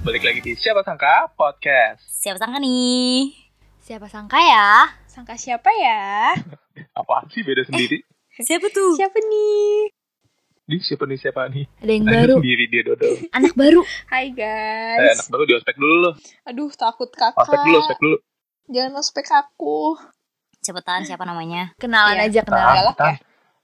balik lagi di Siapa Sangka Podcast. Siapa sangka nih? Siapa sangka ya? Sangka siapa ya? Apa sih beda sendiri? Siapa tuh? Siapa nih? Di siapa nih siapa nih? Ada yang Ada baru. sendiri dia dodol. Anak baru. Hai Eh, guys. anak baru di ospek dulu loh. Aduh takut kakak. Ospek dulu, ospek dulu. Jangan ospek aku. Cepetan siapa namanya? Kenalan Iya. aja kenalan. Galak Tahan. ya?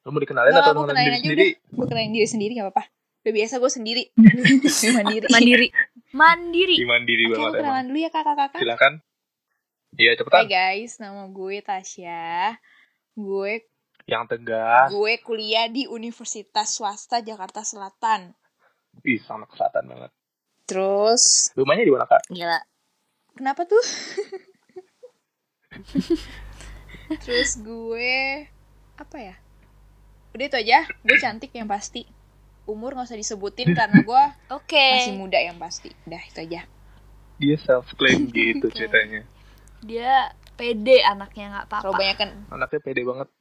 Lu mau dikenalin Nggak, atau mengenalin kenalin diri aja sendiri? Gue kenalin diri sendiri gak apa-apa. Udah biasa gue sendiri. Mandiri. Mandiri. Mandiri. Di mandiri Oke, aku banget kenalan dulu ya kakak-kakak. Silakan. Iya Hai cepetan. guys, nama gue Tasya. Gue Yang tegas. gue kuliah di Universitas Swasta Jakarta Selatan. Ih, sama kesehatan banget. Terus Rumahnya di mana kak? Gila. kenapa tuh? Terus gue apa ya? Udah itu aja. Gue cantik yang pasti. Umur gak usah disebutin karena gue Oke. masih muda yang pasti. Udah itu aja. Dia self claim gitu ceritanya. Dia pede anaknya nggak apa-apa. banyak kan Anaknya pede banget.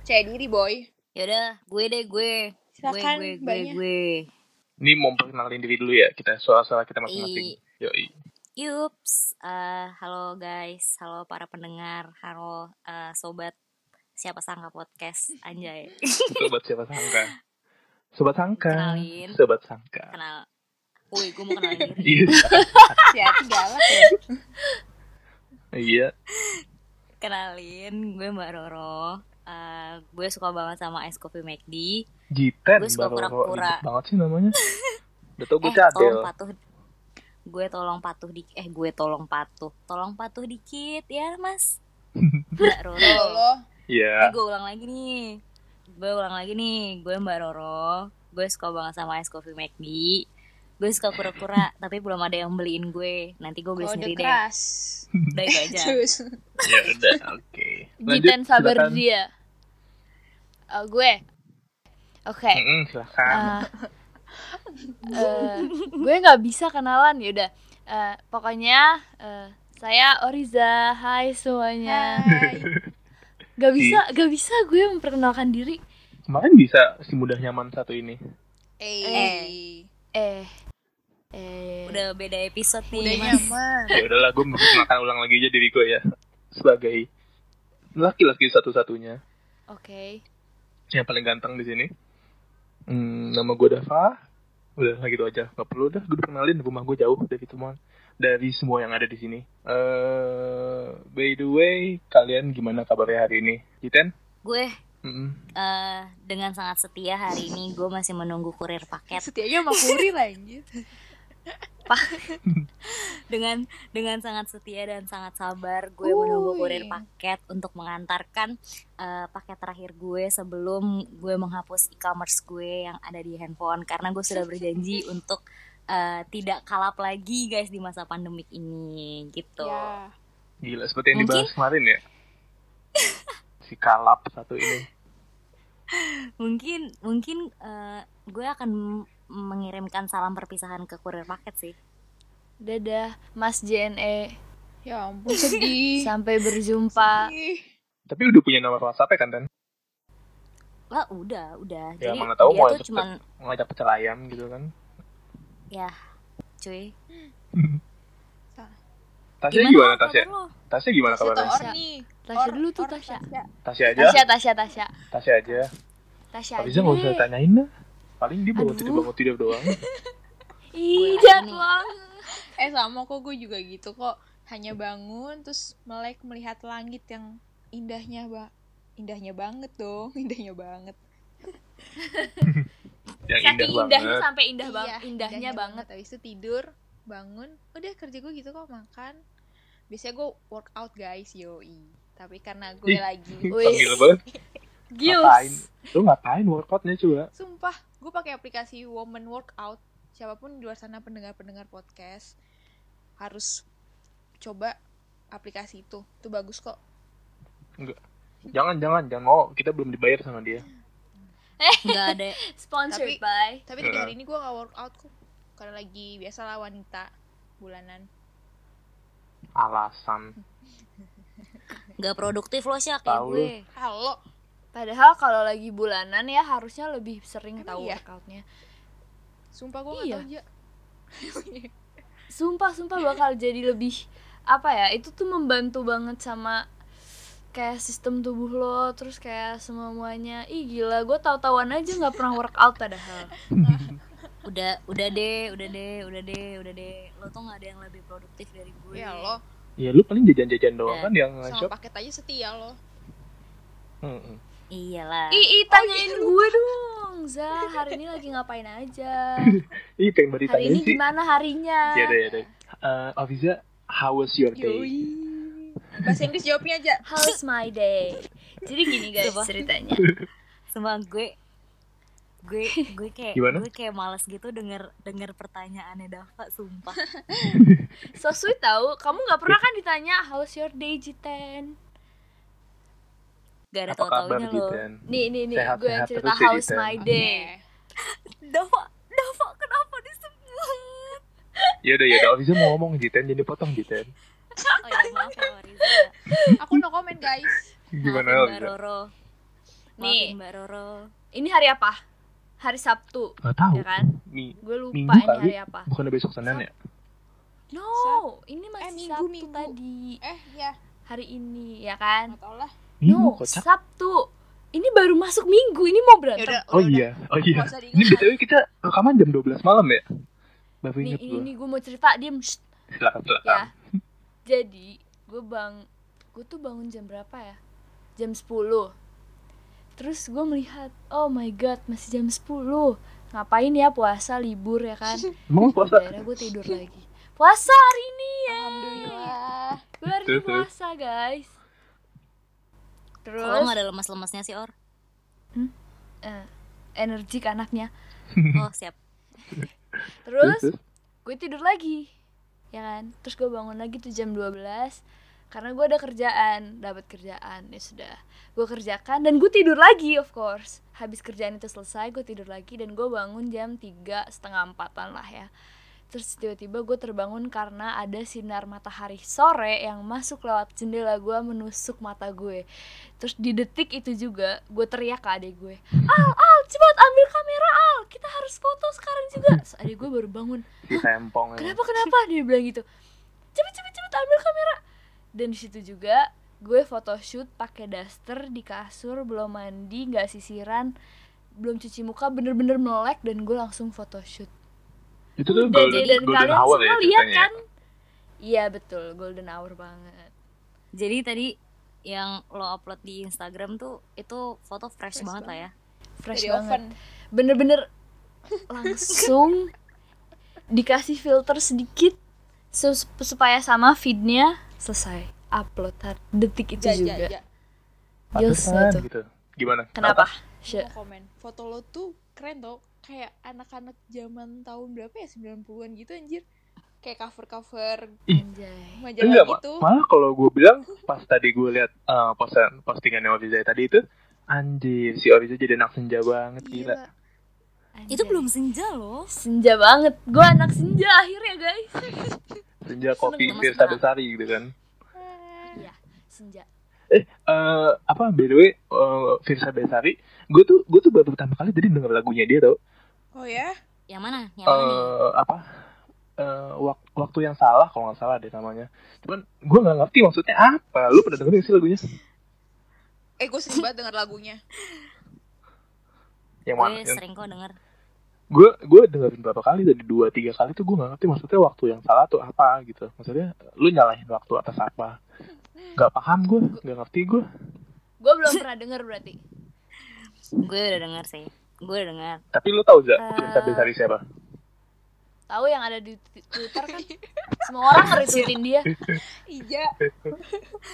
percaya diri boy. Yaudah, gue deh gue. Silakan, gue, gue, gue, Mbaknya. gue. Ini mau perkenalin diri dulu ya kita soal-soal kita masing-masing. Yoi. Yups, eh, halo guys, halo para pendengar, halo eh, sobat siapa sangka podcast anjay. Sobat siapa sangka? Sobat sangka. Kenalin. Sobat sangka. Kenal. Woi, gue mau kenalin diri. Iya. Galak ya. Iya. Kenalin, gue Mbak Roro. Eh, gue suka banget sama ice coffee McD. Jiten Gue suka pura-pura. banget sih namanya. Udah tau gue Eh, cadel. tolong patuh. Gue tolong patuh di eh gue tolong patuh. Tolong patuh dikit ya, Mas. Mbak Roro. Iya. Ini gue ulang lagi nih. Gue ulang lagi nih. Gue Mbak Roro. Gue suka banget sama ice coffee McD. Gue suka kura-kura, tapi belum ada yang beliin gue. Nanti gue beli Kode sendiri deh. keras. Udah itu aja. Ya udah, oke. Lanjut, Jitan sabar silakan. dia. Oh, gue. Oke. Mm-mm, silakan. Eh, eh, gue nggak bisa kenalan ya udah. Eh, pokoknya eh, saya Oriza. Hai semuanya. Hai. Gak bisa, gak bisa gue memperkenalkan diri. Kemarin bisa si mudah nyaman satu ini. Eh. Eh, eh. Udah beda episode nih, Udah Mas. nyaman. Ya udahlah, gue makan ulang lagi aja diri gue ya. Sebagai laki-laki satu-satunya Oke. yang paling ganteng di sini. Hmm, nama gue Dava. Udah lah gitu aja. Gak perlu dah, gue kenalin rumah gue jauh dari semua dari semua yang ada di sini. Eh, by the way, kalian gimana kabarnya hari ini? Jiten? Gue Mm-mm. eh, dengan sangat setia hari ini gue masih menunggu kurir paket Setianya sama kurir anjir. dengan dengan sangat setia dan sangat sabar gue Uy. menunggu kurir paket untuk mengantarkan eh, paket terakhir gue sebelum gue menghapus e-commerce gue yang ada di handphone karena gue sudah berjanji untuk eh, tidak kalap lagi guys di masa pandemik ini gitu Ya. Gila, seperti yang Mungkin- dibahas kemarin ya. si kalap satu ini. mungkin mungkin eh, gue akan mengirimkan salam perpisahan ke kurir paket sih Dadah, Mas JNE. Ya ampun sedih. Sampai berjumpa. Sedih. Tapi udah punya nomor WhatsApp ya kan, Ten? lah udah udah Ya, jadi mana tahu dia mau tuh cuman ngajak pecel ayam gitu kan. Ya cuy Tasya gimana, kabar Tasya? Tasya gimana Tasya kabarnya? nih. Tasya Or- dulu tuh, Tasya. Tasya aja. Tasya, Tasya, Tasya. Tasya aja. Tasya Abisnya nggak usah aja. tanyain lah. Paling dia bangun tidur bangun tidur doang. Ih, Gue jahat ini. banget. Eh sama kok gue juga gitu kok. Hanya bangun terus melek melihat langit yang indahnya, Mbak. Indahnya banget dong, indahnya banget. Yang Saking indah indahnya banget. sampai indah banget. Iya, Indahnya banget. Habis itu tidur, bangun, udah kerja gue gitu kok makan. Biasanya gue workout guys, yoi. Tapi karena gue Ih. lagi Panggil banget. Ngapain? Lu ngapain workoutnya coba? Sumpah, gue pakai aplikasi Woman Workout. Siapa pun di luar sana pendengar-pendengar podcast harus coba aplikasi itu. Itu bagus kok. Enggak. Jangan, jangan, jangan mau. Kita belum dibayar sama dia. Nggak ada Sponsored Tapi- by. Tapi tiga hari ini gue gak workout kok. Karena lagi biasalah wanita bulanan. Alasan. nggak produktif lo sih kayak Tahu gue Halo, Padahal kalau lagi bulanan ya harusnya lebih sering Emang tahu iya? workoutnya. Sumpah gue Iya. gak tau aja. Sumpah sumpah bakal jadi lebih apa ya? Itu tuh membantu banget sama kayak sistem tubuh lo terus kayak semuanya ih gila gue tahu-tahuan aja nggak pernah workout padahal Udah udah deh, udah deh, udah deh, udah deh. Lo tuh nggak ada yang lebih produktif dari gue. ya lo Ya lu paling jajan-jajan doang Ya. kan yang sama shop. paket aja setia lo. Mm-mm. Iyalah. ih, ih tanyain gue dong Za hari ini lagi ngapain aja Ih pengen hari ini sih. gimana harinya Ya deh ya deh. Eh, Afiza, how was your day? Yoi. Bahasa Inggris jawabnya aja. how's my day jadi gini guys Coba. ceritanya Sumpah gue gue gue kayak Gimana? gue kayak males gitu denger denger pertanyaannya Dava sumpah so sweet tau kamu nggak pernah kan ditanya how's your day Jiten gak ada Apa kabar tau-taunya lo nih nih nih Sehat-sehat gue yang cerita terus ya, how's Jiten. my day Dava Dava kenapa disebut Ya udah ya udah Afiza mau ngomong Jiten jadi potong Jiten. oh ya maaf ya Aku no comment guys. Gimana Maafin Mbak? Roro Nih. Maafin Mbak Roro ini hari apa hari Sabtu Gak tahu. ya kan Mi gue lupa Minggu ini kali. hari apa bukan besok Senin ya? no ini masih Eh, minggu, Sabtu minggu. tadi Eh ya, hari ini ya kan gak tau lah. Minggu no kocak. Sabtu ini baru masuk minggu ini mau berantem Yaudah, Oh udah, iya, oh iya. Nggak Ini btw kita rekaman jam 12 malam ya? Baru nih inget ini, gue. ini gue mau cerita diem Shh. Silakan silakan. ya jadi gue bang gue tuh bangun jam berapa ya? Jam 10 terus gue melihat oh my god masih jam 10 ngapain ya puasa libur ya kan? Emang lu puasa? akhirnya gue tidur lagi. Puasa hari ini ya. Alhamdulillah. gue hari ini puasa guys. Terus Kalau gak ada lemas-lemasnya sih Or? Eh, energik anaknya. Oh siap. Terus. gue tidur lagi ya kan? Terus gue bangun lagi tuh jam 12 karena gue ada kerjaan dapat kerjaan ya sudah. Gue kerjakan dan gue tidur lagi of course. Habis kerjaan itu selesai gue tidur lagi dan gue bangun jam tiga setengah empatan lah ya. Terus tiba-tiba gue terbangun karena ada sinar matahari sore yang masuk lewat jendela gue menusuk mata gue. Terus di detik itu juga gue teriak ke adik gue al al cepat ambil kamera al. Kita harus foto sekarang juga. Terus adik gue baru bangun kenapa kenapa? Dia bilang gitu cepet cepet cepet ambil kamera dan di situ juga gue photoshoot pakai daster di kasur belum mandi nggak sisiran belum cuci muka bener-bener melek dan gue langsung photoshoot. Itu tuh dan, golden, dan golden kalian hour semua ya lihat kan? Iya betul golden hour banget. Jadi tadi yang lo upload di Instagram tuh Itu foto fresh, Fresh banget lah ya? fresh Dari banget. bener-bener langsung dikasih filter sedikit supaya sama feednya selesai upload har- detik itu Ja, ja, juga ja. Gils Pantesan itu. gitu. Gimana? kenapa Sya. mau komen. Foto lo tuh keren tau. Kayak anak-anak zaman tahun berapa ya? 90-an gitu anjir. Kayak cover-cover Anjay. majalah Enggak, Ma- gitu. malah kalau gue bilang pas tadi gue lihat uh, postingan postingannya Oriza tadi itu anjir si Oriza jadi anak senja banget gila. Gila. Itu belum senja loh senja banget gue anak senja akhirnya guys Senja kopi Mas, Besari gitu kan. iya senja Eh, eh, apa by the way, eh, Firsa Besari, gue tuh gue tuh baru pertama kali tadi denger lagunya dia tau. Oh ya? Yang mana? Yang mana nih? Eh, apa? Eh, wak- waktu yang salah kalau nggak salah deh namanya. Cuman gue nggak ngerti maksudnya apa. Lu pernah dengerin sih lagunya? Eh gue sering banget denger lagunya. Yang mana? Gue Yang- sering kok denger gue gue dengerin berapa kali tadi? Dua tiga kali tuh gue nggak ngerti maksudnya waktu yang salah tuh apa gitu. Maksudnya lu nyalahin waktu atas apa? Nggak paham gue nggak ngerti gue gue belum pernah denger berarti. Gue udah denger sih. Gue udah denger. Tapi lu tahu gak Eh. Firsa Besari siapa? Tahu yang ada di Twitter kan? Semua orang nge-retweetin dia. Iya,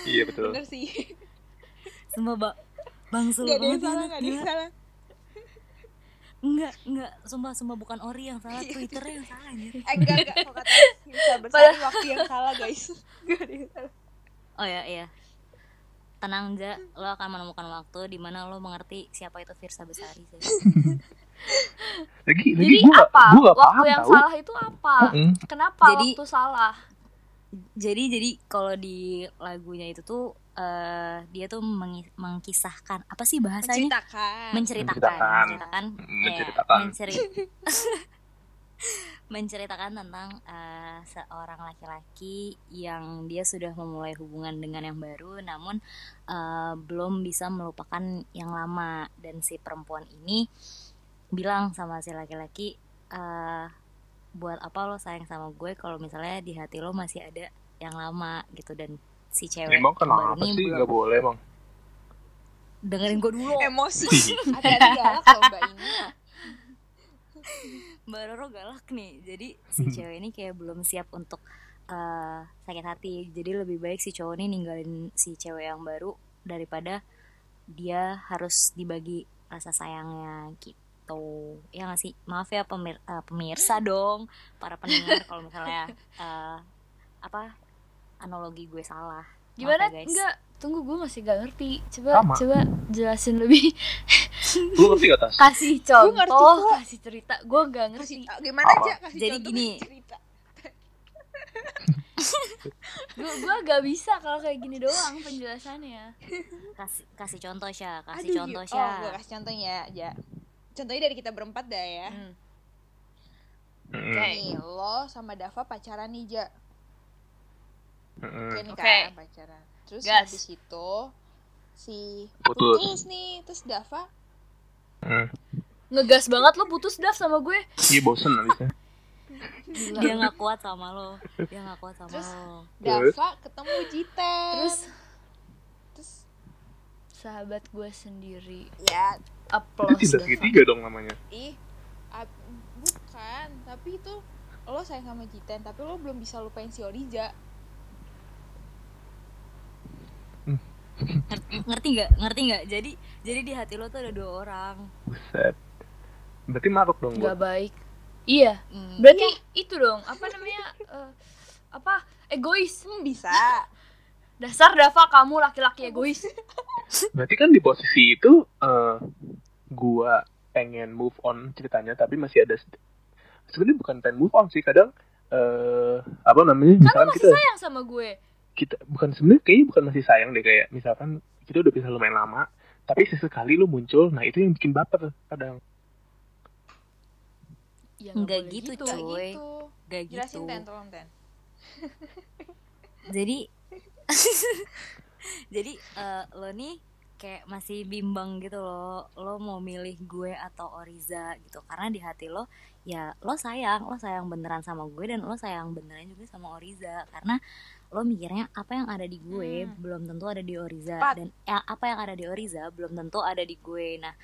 iya betul. Bener sih. Bak Bang Sul Gak ada yang salah, ya, gak ada yang salah. Enggak, enggak Sumpah, sumpah bukan Ori yang salah Twitternya yang salah anjir. Eh enggak, enggak. Kalau kata bisa bersari waktu yang salah guys. Gak ada yang salah. Oh ya, iya. Tenang aja, lo akan menemukan waktu di mana lo mengerti siapa itu Firsa Besari sih. lagi lagi jadi gue gak apa? gue gak waktu paham yang tau. salah itu apa? Kenapa Jadi- waktu salah? Jadi jadi kalau di lagunya itu tuh eh, dia tuh mengkisahkan apa sih bahasanya? Menceritakan. Menceritakan Menceritakan. menceritakan ya, Menceritakan. menceri- menceritakan tentang eh, seorang laki-laki yang dia sudah memulai hubungan dengan yang baru namun eh, belum bisa melupakan yang lama. Dan si perempuan ini bilang sama si laki-laki eh, buat apa lo sayang sama gue kalau misalnya di hati lo masih ada yang lama gitu. Dan si cewek Emang kenapa ini sih? belum- nggak boleh bang? dengerin gue dulu. Emosi. Ada galak loh mbak ini Mbak Roro galak nih. Jadi si cewek ini kayak belum siap untuk eh, sakit hati. Jadi lebih baik si cowok ini ninggalin si cewek yang baru daripada dia harus dibagi rasa sayangnya gitu. Ya nggak sih? Maaf ya pemir- eh, pemirsa dong para pendengar. Kalau misalnya eh, apa analogi gue salah Maaf Gimana? ya, guys. Enggak, tunggu gue masih gak ngerti. Coba Sama. coba jelasin lebih. Lu ngerti gak tas? kasih Gua ngerti contoh, kok. kasih cerita. Gue gak kasih ngerti. gimana Apa? aja kasih Jadi contoh, gini. kasih Gue gue gak bisa kalau kayak gini doang penjelasannya. kasih kasih contoh sya kasih Aduh, contoh oh sya gue kasih contohnya aja contohnya dari kita berempat dah ya Hmm. Oke. nih lo sama Dava pacaran nih ja. Oke nih Oke. kan pacaran terus Gas. habis itu si Putus. putus nih terus Dava Mm. Ngegas banget lo putus Dav sama gue. Iya bosen abisnya. Gila. dia nggak kuat sama lo dia nggak kuat sama Terus? lo Terus? Dava ketemu Jiten Terus terus sahabat gue sendiri. ya Itu Applause cinta Dava. segitiga dong namanya. ih ap- bukan tapi itu lo sayang sama Jiten tapi lo belum bisa lupain si Oriza ngerti nggak ngerti nggak jadi jadi di hati lo tuh ada dua orang Buset. Berarti maruk dong Gak baik. Iya. Hmm, Berarti itu dong apa namanya? eh, apa? Egois. hmm, bisa Dasar Dava kamu laki-laki egois. Berarti kan di posisi itu eh gua pengen move on ceritanya tapi masih ada sebenarnya bukan pengen move on sih kadang eh apa namanya Kan masih kita sayang sama gue. Kita bukan sebenarnya kayaknya bukan masih sayang deh kayak misalkan kita udah bisa lumayan lama tapi sesekali lu muncul nah itu yang bikin baper kadang. Ya, Nggak gitu, Nggak Cuy. gitu. Gak jelasin gitu Ten tolong Ten jadi jadi eh, lo nih kayak masih bimbang gitu loh. Lo mau milih gue atau Oriza gitu. Karena di hati lo ya lo sayang. Lo sayang beneran sama gue dan lo sayang beneran juga sama Oriza. Karena lo mikirnya apa yang ada di gue Hmm. belum tentu ada di Oriza Tepat. dan ya, apa yang ada di Oriza belum tentu ada di gue nah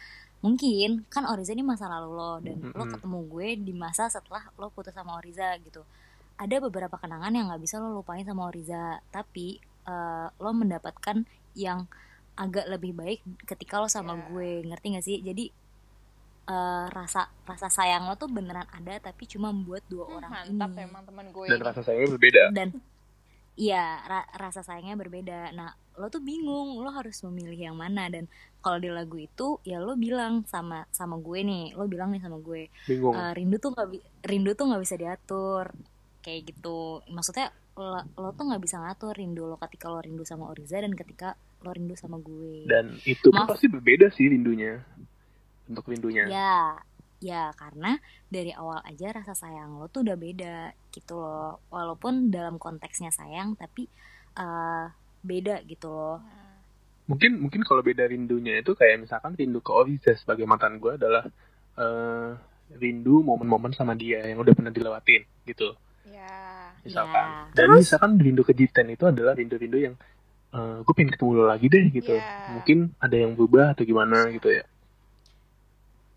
mungkin kan Oriza ini masa lalu lo dan lo Mm-mm. ketemu gue di masa setelah lo putus sama Oriza gitu ada beberapa kenangan yang nggak bisa lo lupain sama Oriza tapi eh, lo mendapatkan yang agak lebih baik ketika lo sama Ya. gue ngerti gak sih jadi eh, rasa rasa sayang lo tuh beneran ada tapi cuma buat dua Hmm, orang mantap ini emang teman gue dan ini. rasa sayangnya berbeda dan iya ra- rasa sayangnya berbeda. Nah lo tuh bingung lo harus memilih yang mana. Dan kalau di lagu itu ya lo bilang sama sama gue nih. Lo bilang nih sama gue bingung. Eh, rindu tuh nggak rindu tuh nggak bisa diatur. Kayak gitu. Maksudnya lo, lo tuh nggak bisa ngatur rindu lo ketika lo rindu sama Oriza dan ketika lo rindu sama gue. Dan itu Maaf. pasti berbeda sih rindunya untuk rindunya. Ya ya karena dari awal aja rasa sayang lo tuh udah beda gitu loh. Walaupun dalam konteksnya sayang tapi eh, beda gitu loh. Mungkin mungkin kalau beda rindunya itu kayak misalkan rindu ke Oriza sebagai mantan gue adalah eh, rindu momen-momen sama dia yang udah pernah dilewatin gitu. Ya misalkan. Ya. dan Terus? misalkan rindu ke Jiten itu adalah rindu-rindu yang eh, gue pengen ketemu lo lagi deh gitu. Ya. mungkin ada yang berubah atau gimana gitu ya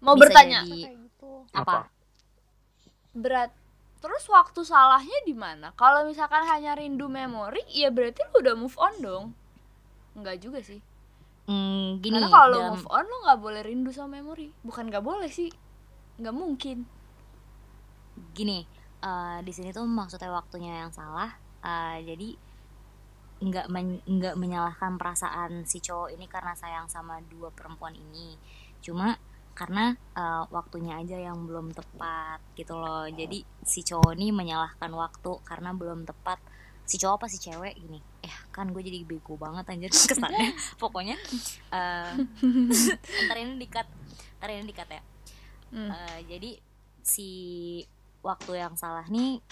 Mau Bisa bertanya, jadi- kayak gitu apa berat. Terus waktu salahnya di mana? Kalau misalkan hanya rindu memori, ya berarti lu udah move on dong. Enggak juga sih. Hmm, gini Karena kalau dalam- move on lu nggak boleh rindu sama memori. Bukan nggak boleh sih. Nggak mungkin. gini eh, di sini tuh maksudnya waktunya yang salah eh, jadi nggak men- nggak menyalahkan perasaan si cowok ini karena sayang sama dua perempuan ini cuma karena eh, waktunya aja yang belum tepat gitu loh. Jadi si cowok ini menyalahkan waktu karena belum tepat. Si cowok apa si cewek? Gini. Eh kan gue jadi bego banget anjir kesannya. Pokoknya eh ntar ini dikat ntar ini dikat ya. Hmm. Eh, jadi si waktu yang salah nih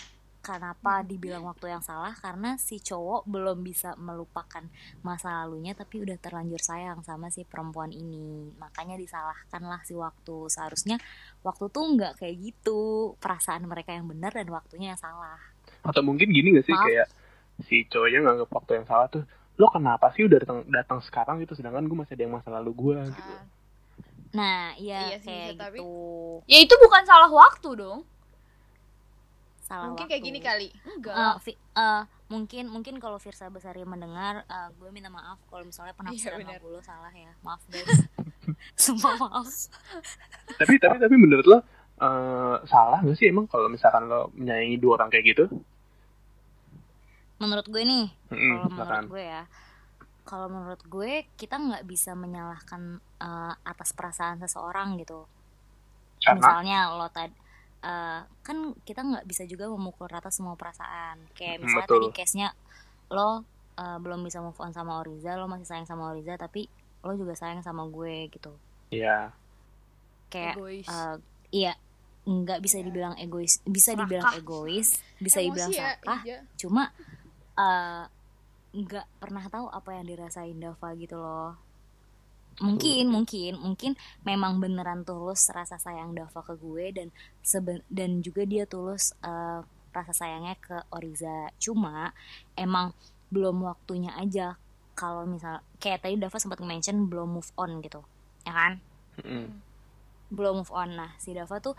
kenapa dibilang waktu yang salah karena si cowok belum bisa melupakan masa lalunya tapi udah terlanjur sayang sama si perempuan ini makanya disalahkan lah si waktu seharusnya waktu tuh nggak kayak gitu perasaan mereka yang benar dan waktunya yang salah Atau mungkin gini gak sih Maaf. kayak si cowoknya nganggap waktu yang salah tuh lo kenapa sih udah datang datang sekarang gitu sedangkan gue masih ada yang masa lalu gue gitu. Kan. nah iya, Iya sih, kayak bisa, tapi- gitu Ya itu bukan salah waktu dong. Salah mungkin waktu. kayak gini kali. Enggak. Vi- eh, mungkin mungkin kalau Firsa Besari mendengar eh, gue minta maaf kalau misalnya penafsiran Iya, lagu lo salah ya. Maaf guys. Sumpah maaf. Tapi tapi tapi menurut lo eh, salah gak sih emang kalau misalkan lo menyayangi dua orang kayak gitu? menurut gue nih Mm-mm, kalau menurut gue ya kalau menurut gue kita nggak bisa menyalahkan eh, atas perasaan seseorang gitu. Karena? Misalnya lo tadi kan kita nggak bisa juga memukul rata semua perasaan kayak misalnya betul. tadi case nya lo eh, belum bisa move on sama Oriza lo masih sayang sama Oriza tapi lo juga sayang sama gue gitu ya kayak Egois. eh, iya nggak bisa dibilang egois bisa Serakah. dibilang egois bisa Emosi dibilang ya, serakah iya. cuma eh, nggak pernah tahu apa yang dirasain Dava gitu loh mungkin mungkin mungkin memang beneran tulus rasa sayang Dava ke gue dan seben dan juga dia tulus eh, rasa sayangnya ke Oriza. Cuma emang belum waktunya aja kalau misal kayak tadi Dava sempat mention belum move on gitu ya kan? Mm-mm. belum move on. Nah si Dava tuh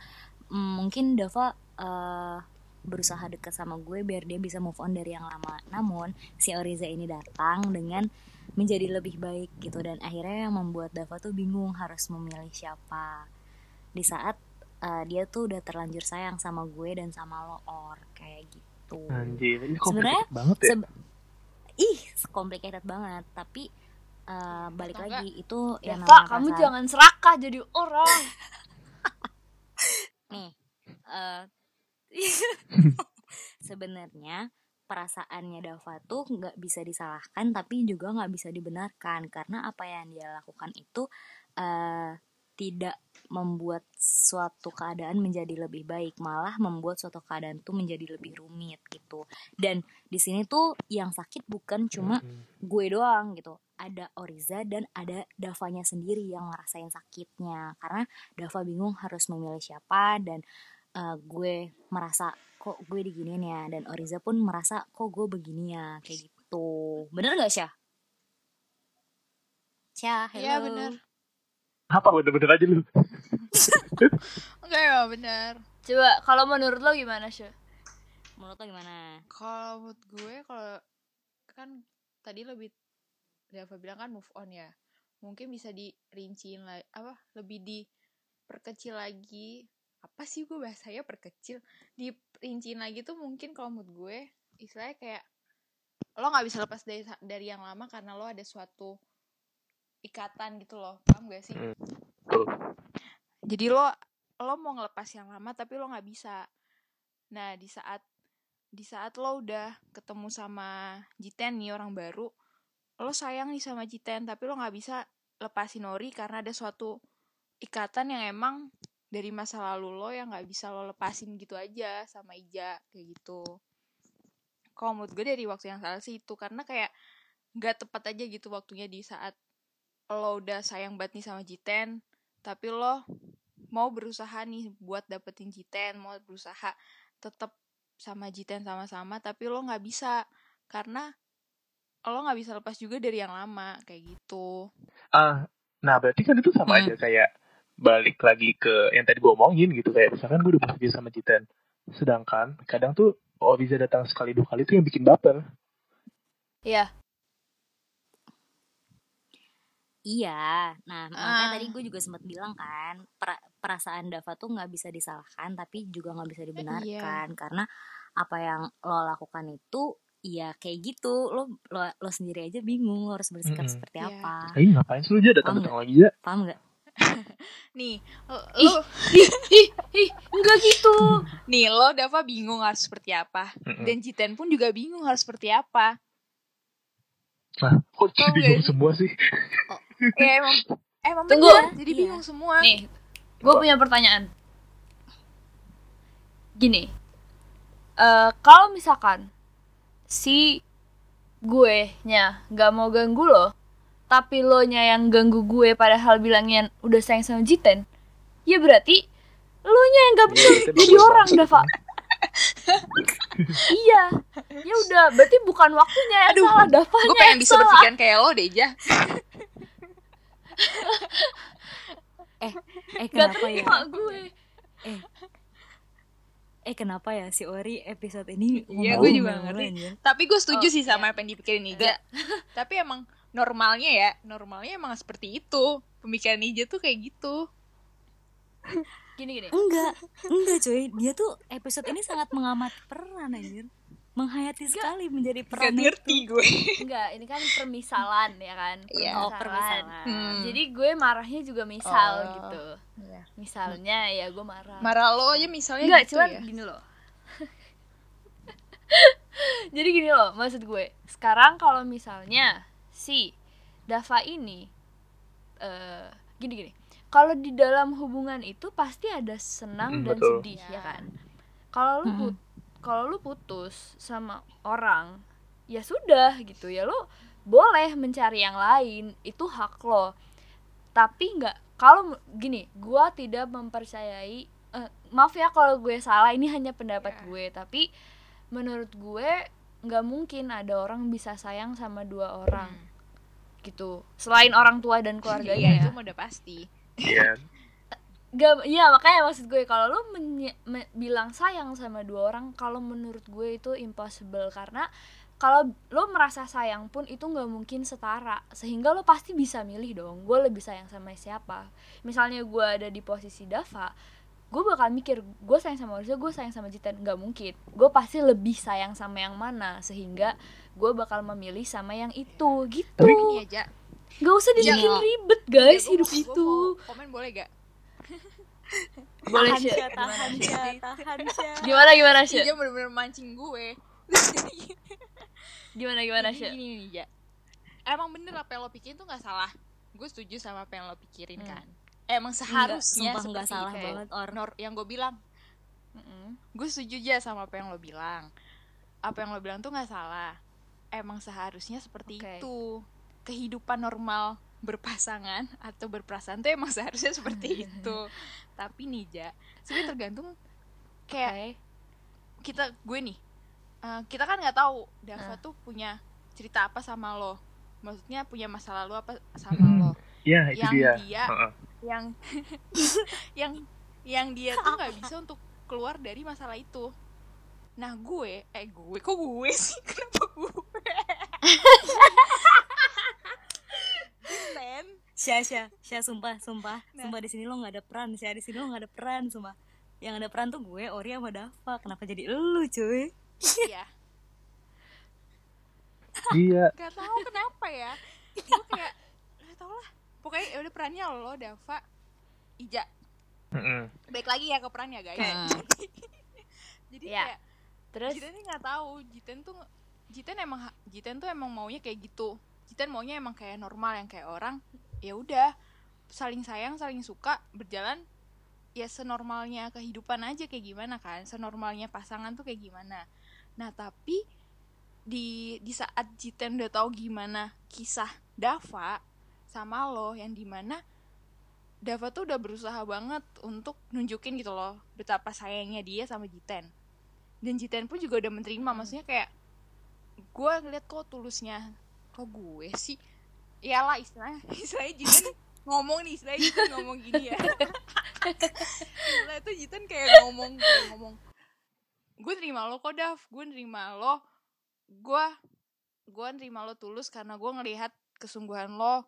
mm, mungkin Dava eh, berusaha deket sama gue biar dia bisa move on dari yang lama. Namun si Oriza ini datang dengan menjadi lebih baik gitu. Dan akhirnya yang membuat Dava tuh bingung harus memilih siapa. Di saat eh, dia tuh udah terlanjur sayang sama gue dan sama lo or. Kayak gitu. Anjir ini Sebenarnya banget ya. Seb- ih complicated banget. Tapi eh, balik Atau lagi itu yang Dava, namanya kamu perasaan- jangan serakah jadi orang. nih eh sebenarnya perasaannya Dava tuh nggak bisa disalahkan tapi juga nggak bisa dibenarkan. Karena apa yang dia lakukan itu eh tidak membuat suatu keadaan menjadi lebih baik malah membuat suatu keadaan tuh menjadi lebih rumit gitu. Dan di sini tuh yang sakit bukan cuma Mm-mm. gue doang gitu. Ada Oriza dan ada Davanya sendiri yang ngerasain sakitnya. Karena Dava bingung harus memilih siapa dan eh, gue merasa kok gue diginiin ya dan Oriza pun merasa kok gue begini ya kayak gitu bener gak Syah? Syah, hello Iya bener apa bener-bener aja lu Enggak ya bener Coba kalau menurut lo gimana, Syah? menurut lo gimana? Kalau menurut gue kalau kan tadi lebih Dava bilang kan move on ya. Mungkin bisa dirinciin lagi apa lebih diperkecil lagi. Apa sih gue bahasanya perkecil? Dirinciin lagi tuh mungkin kalau menurut gue istilahnya kayak lo nggak bisa lepas dari dari yang lama karena lo ada suatu ikatan gitu loh. Paham gak sih? Hmm. Jadi lo lo mau ngelepas yang lama tapi lo nggak bisa. Nah di saat di saat lo udah ketemu sama Jiten nih orang baru, lo sayang nih sama Jiten tapi lo nggak bisa lepasin Nori karena ada suatu ikatan yang emang dari masa lalu lo yang nggak bisa lo lepasin gitu aja sama Ija kayak gitu. Kalau menurut gue dari waktu yang salah sih itu karena kayak nggak tepat aja gitu waktunya di saat lo udah sayang banget nih sama Jiten tapi lo mau berusaha nih buat dapetin Jiten mau berusaha tetap sama Jiten sama-sama tapi lo nggak bisa karena lo nggak bisa lepas juga dari yang lama kayak gitu ah nah berarti kan itu sama Hmm. aja kayak balik lagi ke yang tadi gue omongin gitu kayak misalkan gue udah bahagia sama Jiten sedangkan kadang tuh oh bisa datang sekali dua kali tuh yang bikin baper Iya. Iya, nah makanya Ah. tadi gue juga sempat bilang kan pera- perasaan Dava tuh nggak bisa disalahkan tapi juga nggak bisa dibenarkan karena apa yang lo lakukan itu ya kayak gitu lo lo, lo sendiri aja bingung lo harus bersikap Mm-mm. seperti Iya. apa Ayo ngapain sih lu aja datang-datang lagi ya paham nggak? nih lo, Ih. Ih, ih, enggak gitu. nih lo Dava bingung harus seperti apa dan Jiten pun juga bingung harus seperti apa Nah, kok jadi Tau gak bingung sih? semua sih? ya emang emang Tunggu. bener, jadi Iya. bingung semua Nih, gue punya pertanyaan. Gini, eh kalau misalkan si gue nya nggak mau ganggu lo, tapi lo nya yang ganggu gue padahal bilangnya udah sayang sama Jiten, ya berarti lo nya yang gak bener Iya, Jiten jadi orang. Dava. iya, ya udah berarti bukan waktunya yang Aduh, salah, Davanya gue pengen bisa berpikiran kayak lo deh ja eh Gak kenapa ya terima gue. eh kenapa ya si Ori episode ini Iya, gue juga ngerti. tapi gue setuju Oh, sih sama apa yang dipikirin Ija tapi emang normalnya ya normalnya emang seperti itu pemikiran Ija tuh kayak gitu Gini gini. enggak enggak coy dia tuh episode ini sangat mengamati peran anjir menghayati sekali menjadi gak peran ngerti gue Enggak, ini kan permisalan ya kan. Iya. oh permisalan Hmm. Jadi gue marahnya juga misal Oh. gitu. Iya. Misalnya ya gue marah. marah lo aja misalnya Enggak, gitu cuman ya gini loh. Jadi gini loh, maksud gue. Sekarang kalau misalnya si Dava ini eh gini gini. Kalau di dalam hubungan itu pasti ada senang Hmm, dan betul. sedih Ya. ya kan. Kalau lu Mm-mm. put kalau lu putus sama orang, ya sudah gitu ya lo boleh mencari yang lain, itu hak lo. Tapi nggak kalau gini, gua tidak mempercayai eh, maaf ya kalau gue salah, ini hanya pendapat Ya. gue, tapi menurut gue nggak mungkin ada orang bisa sayang sama dua orang gitu. Selain orang tua dan keluarganya iya ya. itu mah udah pasti Iya. Gak, iya makanya maksud gue kalau lu menye- me- bilang sayang sama dua orang, kalau menurut gue itu impossible karena kalau lo merasa sayang pun itu nggak mungkin setara, sehingga lo pasti bisa milih dong, gue lebih sayang sama siapa. Misalnya gue ada di posisi Dava, gue bakal mikir gue sayang sama Orza, gue sayang sama Jitan, nggak mungkin. Gue pasti lebih sayang sama yang mana, sehingga gue bakal memilih sama yang itu gitu. tapi gini aja Gak usah dibikin Iya. ribet guys Ya, hidup mau- gua itu. mau komen boleh gak Boleh. Syah, tahan Syah, tahan Syah. Gimana gimana sih? Ija bener-bener mancing gue Gimana gimana sih? gini nih ja emang bener apa yang lo pikirin tuh nggak salah gue setuju sama apa yang lo pikirin Hmm. kan emang seharusnya sumpah nggak seperti salah kayak banget, Or. Nor- yang gue bilang gue setuju aja sama apa yang lo bilang apa yang lo bilang tuh nggak salah emang seharusnya seperti Oke. itu kehidupan normal berpasangan atau berperasaan tuh emang seharusnya seperti itu tapi nih ja sebenarnya tergantung kayak Oke. kita gue nih eh, kita kan nggak tahu Dava Ah. tuh punya cerita apa sama lo maksudnya punya masa lalu apa sama Hmm. lo Iya, itu yang dia. dia Heeh. yang yang yang dia tuh nggak bisa untuk keluar dari masalah itu nah gue eh gue kok gue sih kenapa gue Len Syah, Syah, Syah, sumpah, sumpah, Nah. sumpah di sini lo nggak ada peran, Syah di sini lo nggak ada peran, sumpah. Yang ada peran tuh gue, Ori sama Dava. Kenapa jadi elu, cuy? iya Iya. nggak tahu kenapa ya gue kayak nggak tau lah pokoknya ya udah perannya lo Dava Ija Heeh. baik lagi ya ke perannya guys Hmm. jadi Iya. kayak Terus? Jiten nggak tahu. Jiten tuh Jiten emang Jiten tuh emang maunya kayak gitu. Jiten maunya emang kayak normal yang kayak orang. Ya udah saling sayang saling suka berjalan. Ya senormalnya kehidupan aja kayak gimana kan? Senormalnya pasangan tuh kayak gimana? Nah tapi di di saat Jiten udah tahu gimana kisah Dava sama lo yang di mana Dava tuh udah berusaha banget untuk nunjukin gitu loh betapa sayangnya dia sama Jiten dan Jiten pun juga udah menerima maksudnya kayak gue ngeliat kok tulusnya kok gue sih? Iyalah istilahnya istilahnya Jiten ngomong nih istilahnya Jiten ngomong gini ya. Istilah itu Jiten kayak ngomong kayak ngomong gue terima lo kok Dav. Gue nerima lo gue gue nerima lo tulus karena gue ngelihat kesungguhan lo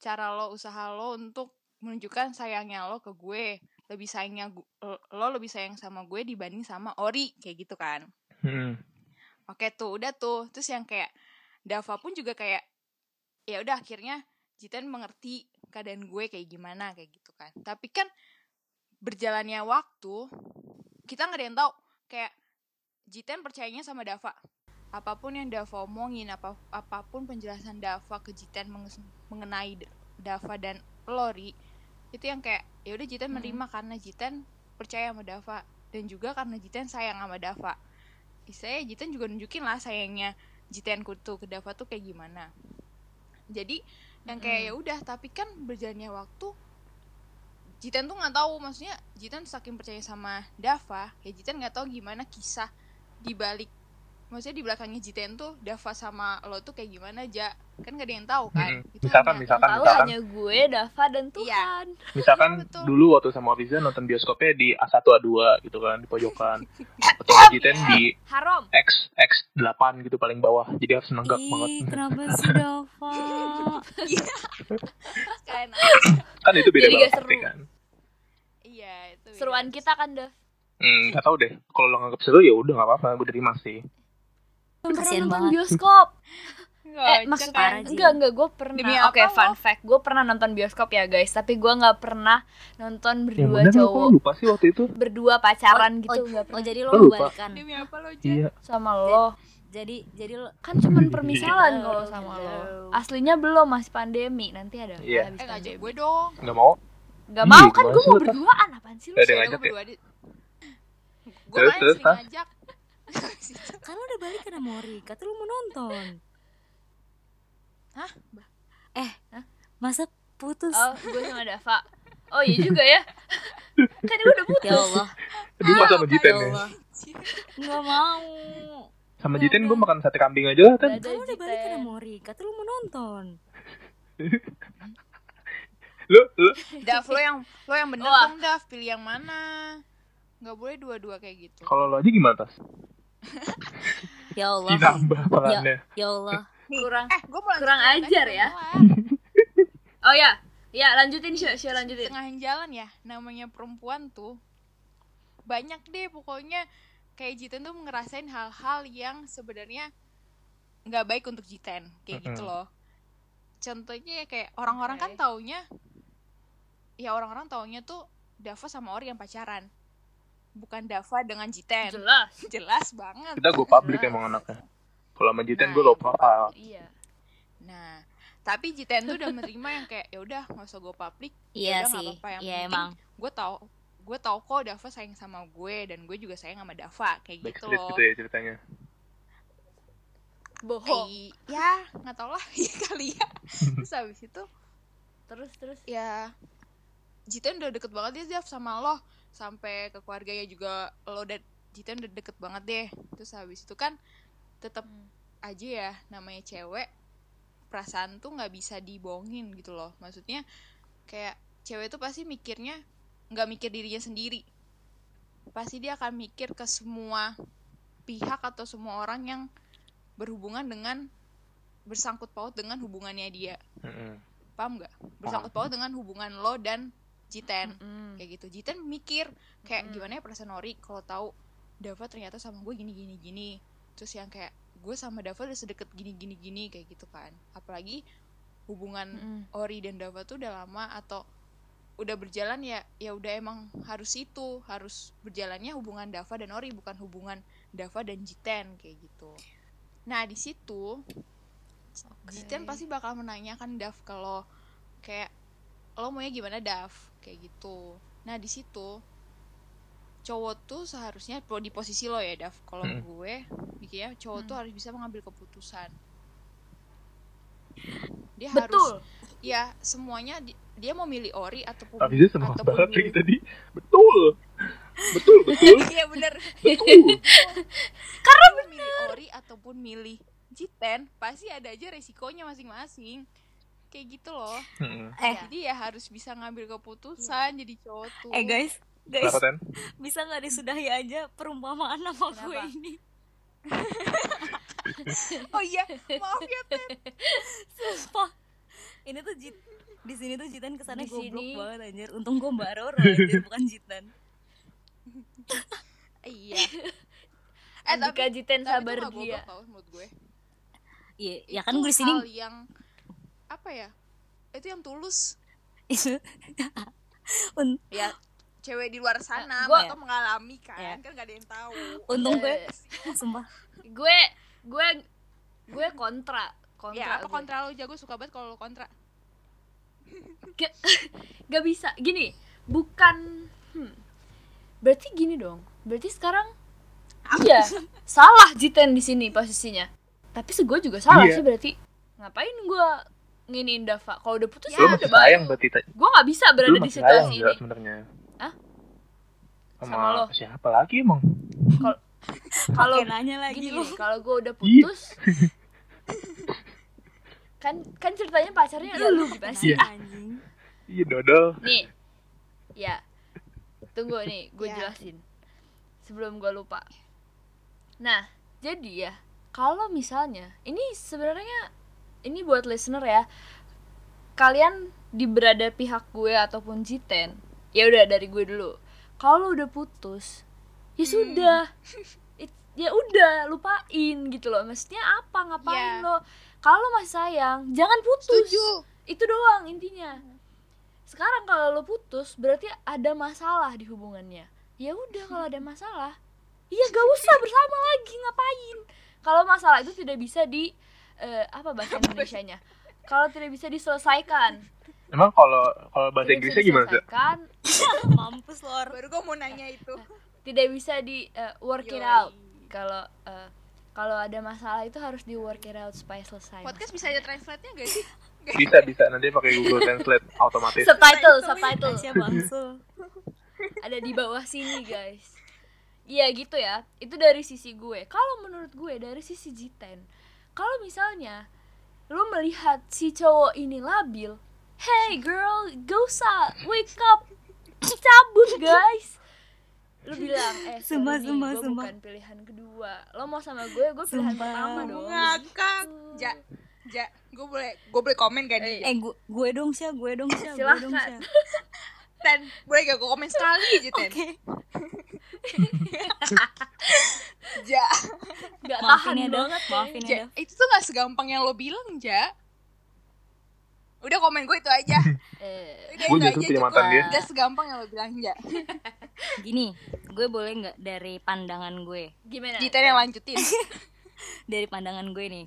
cara lo usaha lo untuk menunjukkan sayangnya lo ke gue lebih sayangnya gu- lo lebih sayang sama gue dibanding sama Ori kayak gitu kan. Hmm. oke tuh udah tuh. Terus yang kayak Dava pun juga kayak ya udah akhirnya Jiten mengerti keadaan gue kayak gimana kayak gitu kan. Tapi kan berjalannya waktu kita nggak ada yang tahu. Kayak Jiten percayanya sama Dava. Apa pun yang Dava omongin apa apa pun penjelasan Dava ke Jiten mengenai Dava dan Lori itu yang kayak ya udah Jiten menerima karena Jiten percaya sama Dava dan juga karena Jiten sayang sama Dava. Saya Jiten juga nunjukin lah sayangnya Jiten tuh ke Dava tuh kayak gimana. Jadi yang kayak ya udah tapi kan berjalannya waktu Jiten tuh nggak tahu. Maksudnya Jiten saking percaya sama Dava ya Jiten nggak tahu gimana kisah di balik maksudnya di belakangnya Jiten tuh Dava sama lo tuh kayak gimana aja kan gak ada yang tahu kan. Itu Misalkan, hanya- misalkan. tahu misalkan. hanya gue Dava dan Iya. Tuhan Misalkan Iya, betul. dulu waktu sama Riza nonton bioskopnya di A1 A2 gitu kan di pojokan. Atau nggak Jiten di haram X X8 gitu paling bawah. Jadi harus nenggak Ih, banget. kenapa sih Dava? Kalian Kan itu beda Jadi banget gak seru. kan. iya itu seruan kita kan Dav Hmm, gak tau deh. Kalau lo nganggap seru ya udah nggak apa-apa, gue terima sih. Belum pernah nonton banget. bioskop Nggak, eh maksudnya parah, Ji. enggak enggak gue pernah oke apa fun lo? fact gue pernah nonton bioskop ya guys tapi gue nggak pernah nonton berdua aku cowok lupa sih waktu itu. berdua pacaran Oh, gitu oh, nggak oh, jadi lo Lo mau lupa? balikan. demi apa lo Jen? Iya. sama lo Jadi jadi lo kan cuman permisalan kalau sama lo aslinya belum masih pandemi nanti ada Iya. habis eh ngajak pandemi gue dong Nggak mau. Gak Ih, mau kan gue mau lo, berduaan apaan sih lu Gak ada ngajak ya? berdua di- gue main sering ngajak kan lo udah balik kan sama Ori, kata lo mau nonton. Hah? Eh, masa putus? oh gue sama Dava oh iya juga ya kan gue udah putus Ya Allah, Aduh, pas sama ya Jiten ya. Allah. Nggak mau. Sama Ya Jiten gue makan sate kambing aja lah, Kan lo udah balik kan Jiten. sama Ori, kata lo mau nonton. Lu, lu. Dav lo yang lo yang bener dong Dav pilih yang mana nggak boleh dua-dua kayak gitu Kalau lo aja gimana, Tas? Ya Allah. Ih, nambah perannya. Ya Allah. kurang eh gue mau Kurang ajar aja, ya. oh ya ya lanjutin sih sih lanjutin tengah jalan ya namanya perempuan tuh banyak deh pokoknya kayak Jiten tuh ngerasain hal-hal yang sebenarnya nggak baik untuk Jiten kayak gitu Mm-mm. loh contohnya ya kayak orang-orang kan Oke. taunya ya orang-orang taunya tuh Dava sama Ori yang pacaran bukan Dava dengan Jiten jelas jelas banget Kita gue public Jelas. emang anaknya. Kalau sama Jiten Nah, gue low itu. profile. iya nah tapi Jiten tuh udah menerima yang kayak ya udah nggak usah gue publik Iya Yaudah, nggak sih. apa-apa, yang Iya penting emang. gue tau gue tau kok Dava sayang sama gue dan gue juga sayang sama Dava kayak gitu Backstreet loh gitu ya ceritanya. bohong Eh, ya nggak tau lah ya kali ya terus habis itu terus terus ya Jiten udah deket banget dia Dav sama lo sampai ke keluarganya juga lo dan Jiten udah deket banget deh. Terus habis itu kan tetap Hmm. aja ya namanya cewek perasaan tuh nggak bisa dibohongin gitu loh. Maksudnya kayak cewek tuh pasti mikirnya nggak mikir dirinya sendiri. Pasti dia akan mikir ke semua pihak atau semua orang yang berhubungan dengan bersangkut paut dengan hubungannya dia. Mm-mm. paham nggak? Bersangkut paut dengan hubungan lo dan Jiten. Mm. kayak gitu. Jiten mikir kayak Mm-mm. gimana ya perasaan Nori kalau tahu Dava ternyata sama gue gini gini gini. Terus yang kayak gue sama Dava udah sedekat gini gini gini kayak gitu kan. Apalagi hubungan Mm-mm. Ori dan Dava tuh udah lama atau udah berjalan ya ya udah emang harus itu harus berjalannya hubungan Dava dan Ori bukan hubungan Dava dan Jiten kayak gitu. Nah di situ Jiten pasti bakal menanyakan Dav kalau kayak lo maunya gimana Dav kayak gitu. Nah di situ cowok tuh seharusnya di posisi lo ya Dav. Kalau Mm. gue mikirnya cowok tuh harus bisa mengambil keputusan. Dia harus betul. ya semuanya di- dia mau milih Ori ataupun Abisnya semangat ataupun banget kayak milih- tadi. Betul. Betul, betul, iya bener. Betul. karena milih Ori ataupun milih Jiten pasti ada aja resikonya masing-masing kayak gitu loh Mm-mm. Eh. jadi ya harus bisa ngambil keputusan jadi cowok tuh Eh guys, guys, Kenapa, bisa nggak disudahi aja perumpamaan sama gue Kenapa? ini? oh iya maaf ya Ten Sumpah. Ini tuh Jit di sini tuh Jitan kesannya Di goblok sini- banget anjir. Untung gue Mbak Roro anjir bukan Jitan. iya Andika Jiten tapi sabar itu nggak dia goblok tau menurut gue Iya, ya kan gue di sini hal yang apa ya? Itu yang tulus. Itu. Un- ya cewek di luar sana Gua- atau mengalami kan Ya. kan gak ada yang tahu. Untung gue Eh, sumpah. Gue gue gue kontra kontra ya apa gue. kontra lo jago suka banget kalau lo kontra. Gak, gak bisa. Gini bukan hmm, berarti gini dong. Berarti sekarang iya salah Jiten di sini posisinya. Tapi se gue juga salah Iya. sih berarti. Ngapain gue nginiin Dava kalau udah putus Ya, lu ya, masih udah baik sayang berarti gue nggak bisa berada di situasi sayang ini nggak sebenarnya Hah? sama, Sama lo? siapa lagi emang kalau Pakai nanya lagi gini kalau gue udah Iya. putus kan kan ceritanya pacarnya ada lu gimana sih Iya. Anjing. iya dodol nih ya tunggu nih gue Ya. jelasin sebelum gue lupa nah jadi ya kalau misalnya ini sebenarnya ini buat listener ya. Kalian di berada pihak gue ataupun Jiten ya udah dari gue dulu. Kalau udah putus ya Hmm. sudah. It- ya udah lupain gitu loh. Maksudnya apa? Ngapain Ya. lo? Kalau masih sayang jangan putus. Setuju. Itu doang intinya. Sekarang kalau lo putus berarti ada masalah di hubungannya. Ya udah kalau ada masalah iya gak usah bersama lagi ngapain? Kalau masalah itu tidak bisa di eh, apa bahasa Indonesia nya kalau tidak bisa diselesaikan. Emang kalau kalau bahasa tidak Inggrisnya gimana sih diselesaikan. Mampus lor. baru gue mau nanya itu. tidak bisa di eh, work it Yoi. out. Kalau eh, kalau ada masalah itu harus di work it out supaya selesai. Podcast bisa ada translate nya gak sih bisa bisa. Nanti pakai Google Translate otomatis. Subtitle subtitle. Ada di bawah sini guys. Iya gitu ya. Itu dari sisi gue. Kalau menurut gue dari sisi Jiten kalau misalnya lu melihat si cowok ini labil hey girl gak usah wake up cabut guys lu bilang eh nih, sumpah, gue sumpah. bukan pilihan kedua lo mau sama gue gue pilihan Sumpah. pertama dong ngakak ja ja gue boleh gue boleh komen gak nih Eh gue gue dong sih, gue dong sih, gue dong Silahkan. sih. dan boleh gak gue komen sekali aja ten Oke. Ja. Gak tahan ya dong, banget. Maafin ja ya. Itu tuh gak segampang yang lo bilang ja. Udah komen gue itu aja. Eh, udah Gue itu aja punya cukup. mantan dia. udah segampang yang lo bilang ja. Gini, gue boleh nggak dari pandangan gue, gimana? Yang lanjutin. Dari pandangan gue nih.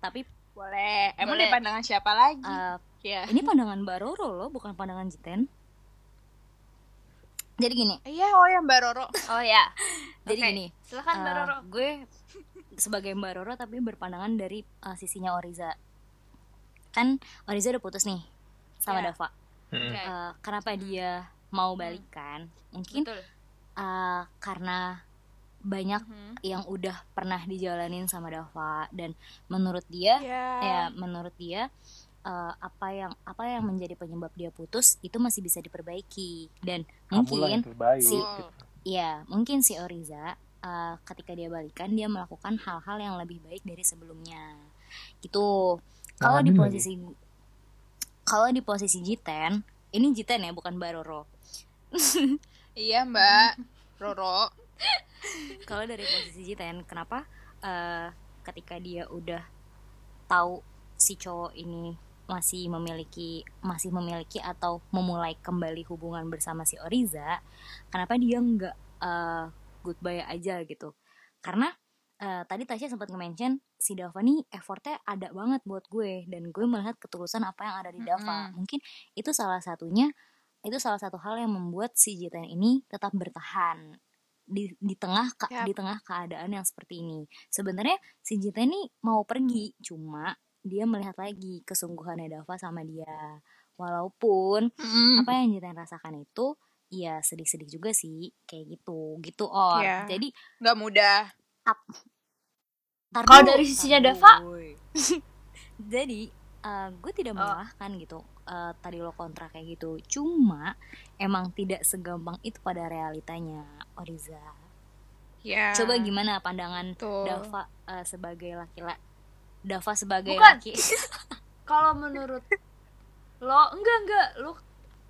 Tapi boleh. Emang Boleh. dari pandangan siapa lagi? Eh, ya ini pandangan Mbak Roro loh, bukan pandangan Jiten. Jadi gini, iya oh yang mbak Roro oh ya jadi Oke, gini. silakan Mbak eh, Roro gue sebagai Mbak Roro tapi berpandangan dari eh, sisinya Oriza. Kan Oriza udah putus nih sama Ya. Dava. Mm-mm. Oke. Eh, kenapa dia mau balikan? Mungkin betul eh, karena banyak Mhm. yang udah pernah dijalanin sama Dava dan menurut dia ya ya menurut dia eh, apa yang apa yang menjadi penyebab dia putus itu masih bisa diperbaiki. Dan Kamu lah mungkin yang terbaik si- gitu. ya mungkin si Oriza eh, ketika dia balikan dia melakukan hal-hal yang lebih baik dari sebelumnya. Gitu. Kalau di posisi kalau di posisi Jiten ini Jiten ya bukan Baroro iya mbak. Roro. Kalau dari posisi Jiten kenapa eh, ketika dia udah tahu si cowok ini masih memiliki masih memiliki atau memulai kembali hubungan bersama si Oriza kenapa dia nggak eh, goodbye aja gitu karena eh, tadi Tasya sempat nge-mention si Dava nih effortnya ada banget buat gue dan gue melihat ketulusan apa yang ada di Dava Mm-mm. mungkin itu salah satunya itu salah satu hal yang membuat si Jitan ini tetap bertahan di di tengah Yap. di tengah keadaan yang seperti ini sebenarnya si Jitan ini mau pergi cuma dia melihat lagi kesungguhannya Dava sama dia. Walaupun Mm. apa yang Jitan rasakan itu ya sedih-sedih juga sih kayak gitu gitu or Iya. jadi nggak mudah. Tar Kalau dari sisinya Dava? jadi eh, gue tidak Oh. menyalahkan gitu eh, tadi lo kontra kayak gitu. Cuma emang tidak segampang itu pada realitanya Oriza ya coba gimana pandangan tuh Dava eh, sebagai laki-laki Dava sebagai Bukan. laki kalau menurut lo enggak enggak lo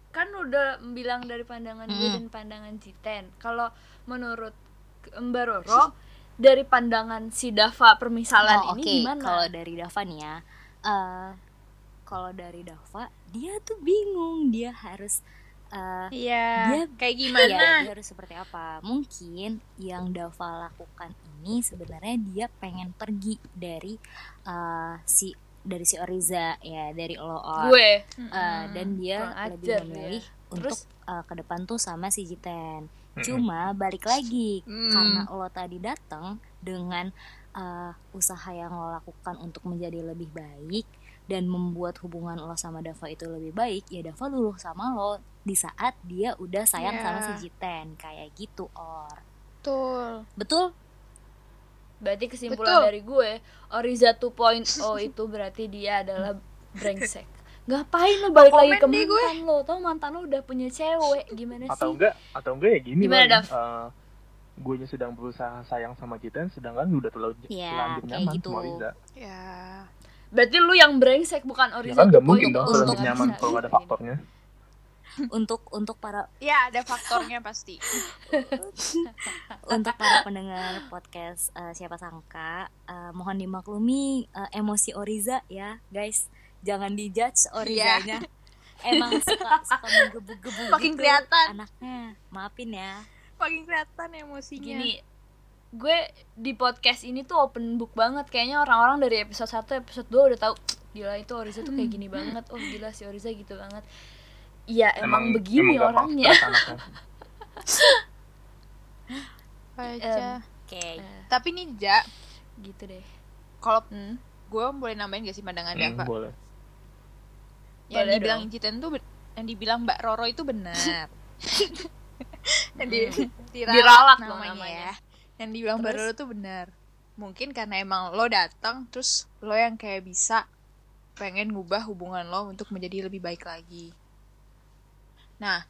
kan udah bilang dari pandangan gue Mm. dan pandangan Jiten kalau menurut Mbak Roro dari pandangan si Dava permisalan Oh, ini oke. gimana Kalau dari Dava nih ya, eh, kalau dari Dava dia tuh bingung dia harus eh, Iya. Dia- Kayak Iya, gimana? dia harus seperti apa? Mungkin yang Dava lakukan ini sebenarnya dia pengen pergi dari eh, si dari si Oriza ya, dari lo Or. gue Eh, dan dia kurang lebih ajar memilih dia. untuk Terus? eh, ke depan tuh sama si Jiten. Cuma balik lagi Hmm. karena lo tadi datang dengan eh, usaha yang lo lakukan untuk menjadi lebih baik dan membuat hubungan lo sama Dava itu lebih baik, ya Dava luluh sama lo di saat dia udah sayang sama Iya. si Jiten kayak gitu or. Betul. Betul? berarti kesimpulan Betul. dari gue Oriza 2.0 itu berarti dia adalah brengsek ngapain lo balik lagi ke deh gue. mantan lo tau mantan lo udah punya cewek gimana atau sih enggak atau enggak ya gini Gimana. Dav? Eh, gue sedang berusaha sayang sama Jiten sedangkan udah terlalu Iya, terlanjur nyaman gitu. sama Riza Ya. Berarti lu yang brengsek bukan ya Oriza kan nggak 2.0 mungkin dong. untuk- nyaman kalau ada faktornya. Untuk untuk para Ya, ada faktornya pasti. untuk para pendengar podcast eh, siapa sangka eh, mohon dimaklumi eh, emosi Oriza ya guys. Jangan dijudge Orizanya. Emang suka suka menggebu-gebu Makin gitu kelihatan. anaknya. Maafin ya. Makin kelihatan emosinya. gini gue di podcast ini tuh open book banget kayaknya orang-orang dari episode 1 episode 2 udah tahu gila itu Oriza tuh kayak gini banget oh gila si Oriza gitu banget Iya emang, begini gampang orangnya. Aja. oke Eh, Tapi nih, Ja, gitu deh kalau hmm. gue boleh nambahin gak sih pandangan Hmm, Dava? boleh yang Boleh dibilang dong. Jiten tuh yang dibilang Mbak Roro itu benar. yang di, diralat, Diralat dong namanya, namanya. ya. Yang dibilang Terus? Roro tuh benar. Mungkin karena emang lo datang terus lo yang kayak bisa pengen ngubah hubungan lo untuk menjadi lebih baik lagi. Nah,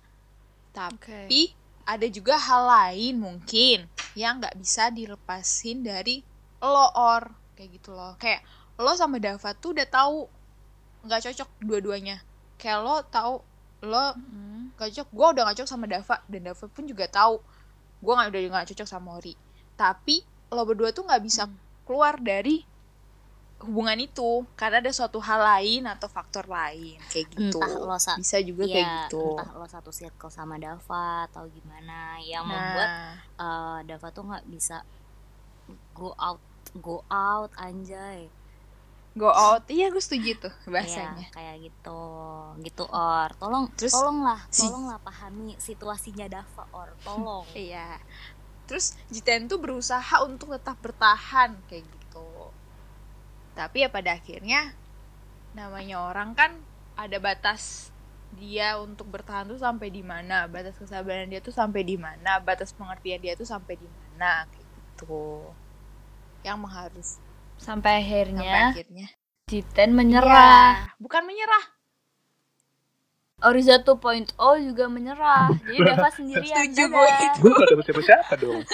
tapi ada juga hal lain mungkin yang nggak bisa dilepasin dari lo or kayak gitu loh. Kayak lo sama Dava tuh udah tahu nggak cocok dua-duanya. Kayak lo tahu lo Hmm. gak cocok gue udah gak cocok sama Dava dan Dava pun juga tahu gue nggak udah gak cocok sama Ori tapi lo berdua tuh nggak bisa Hmm. keluar dari hubungan itu. Karena ada suatu hal lain atau faktor lain kayak gitu. entah lo sa bisa juga kayak ya, gitu. entah lo satu circle sama Dava atau gimana. Yang membuat nah eh, Dava tuh nggak bisa go out go out anjay. Go out. Iya gue setuju tuh bahasanya. Iya, kayak gitu. Gitu or. Tolong Terus tolonglah si- tolonglah pahami situasinya Dava or. Tolong. Iya terus Jiten tuh berusaha untuk tetap bertahan kayak gitu. Tapi ya pada akhirnya namanya orang kan ada batas dia untuk bertahan tuh sampai di mana batas kesabaran dia tuh sampai di mana batas pengertian dia tuh sampai di mana kayak gitu. Yang mengharus sampai sampai akhirnya akhirnya. Jiten menyerah. Iya, bukan menyerah Oriza 2.0 juga menyerah. Jadi Dava sendirian Setuju dadah. gue itu. gue gak dapet siapa-siapa dong.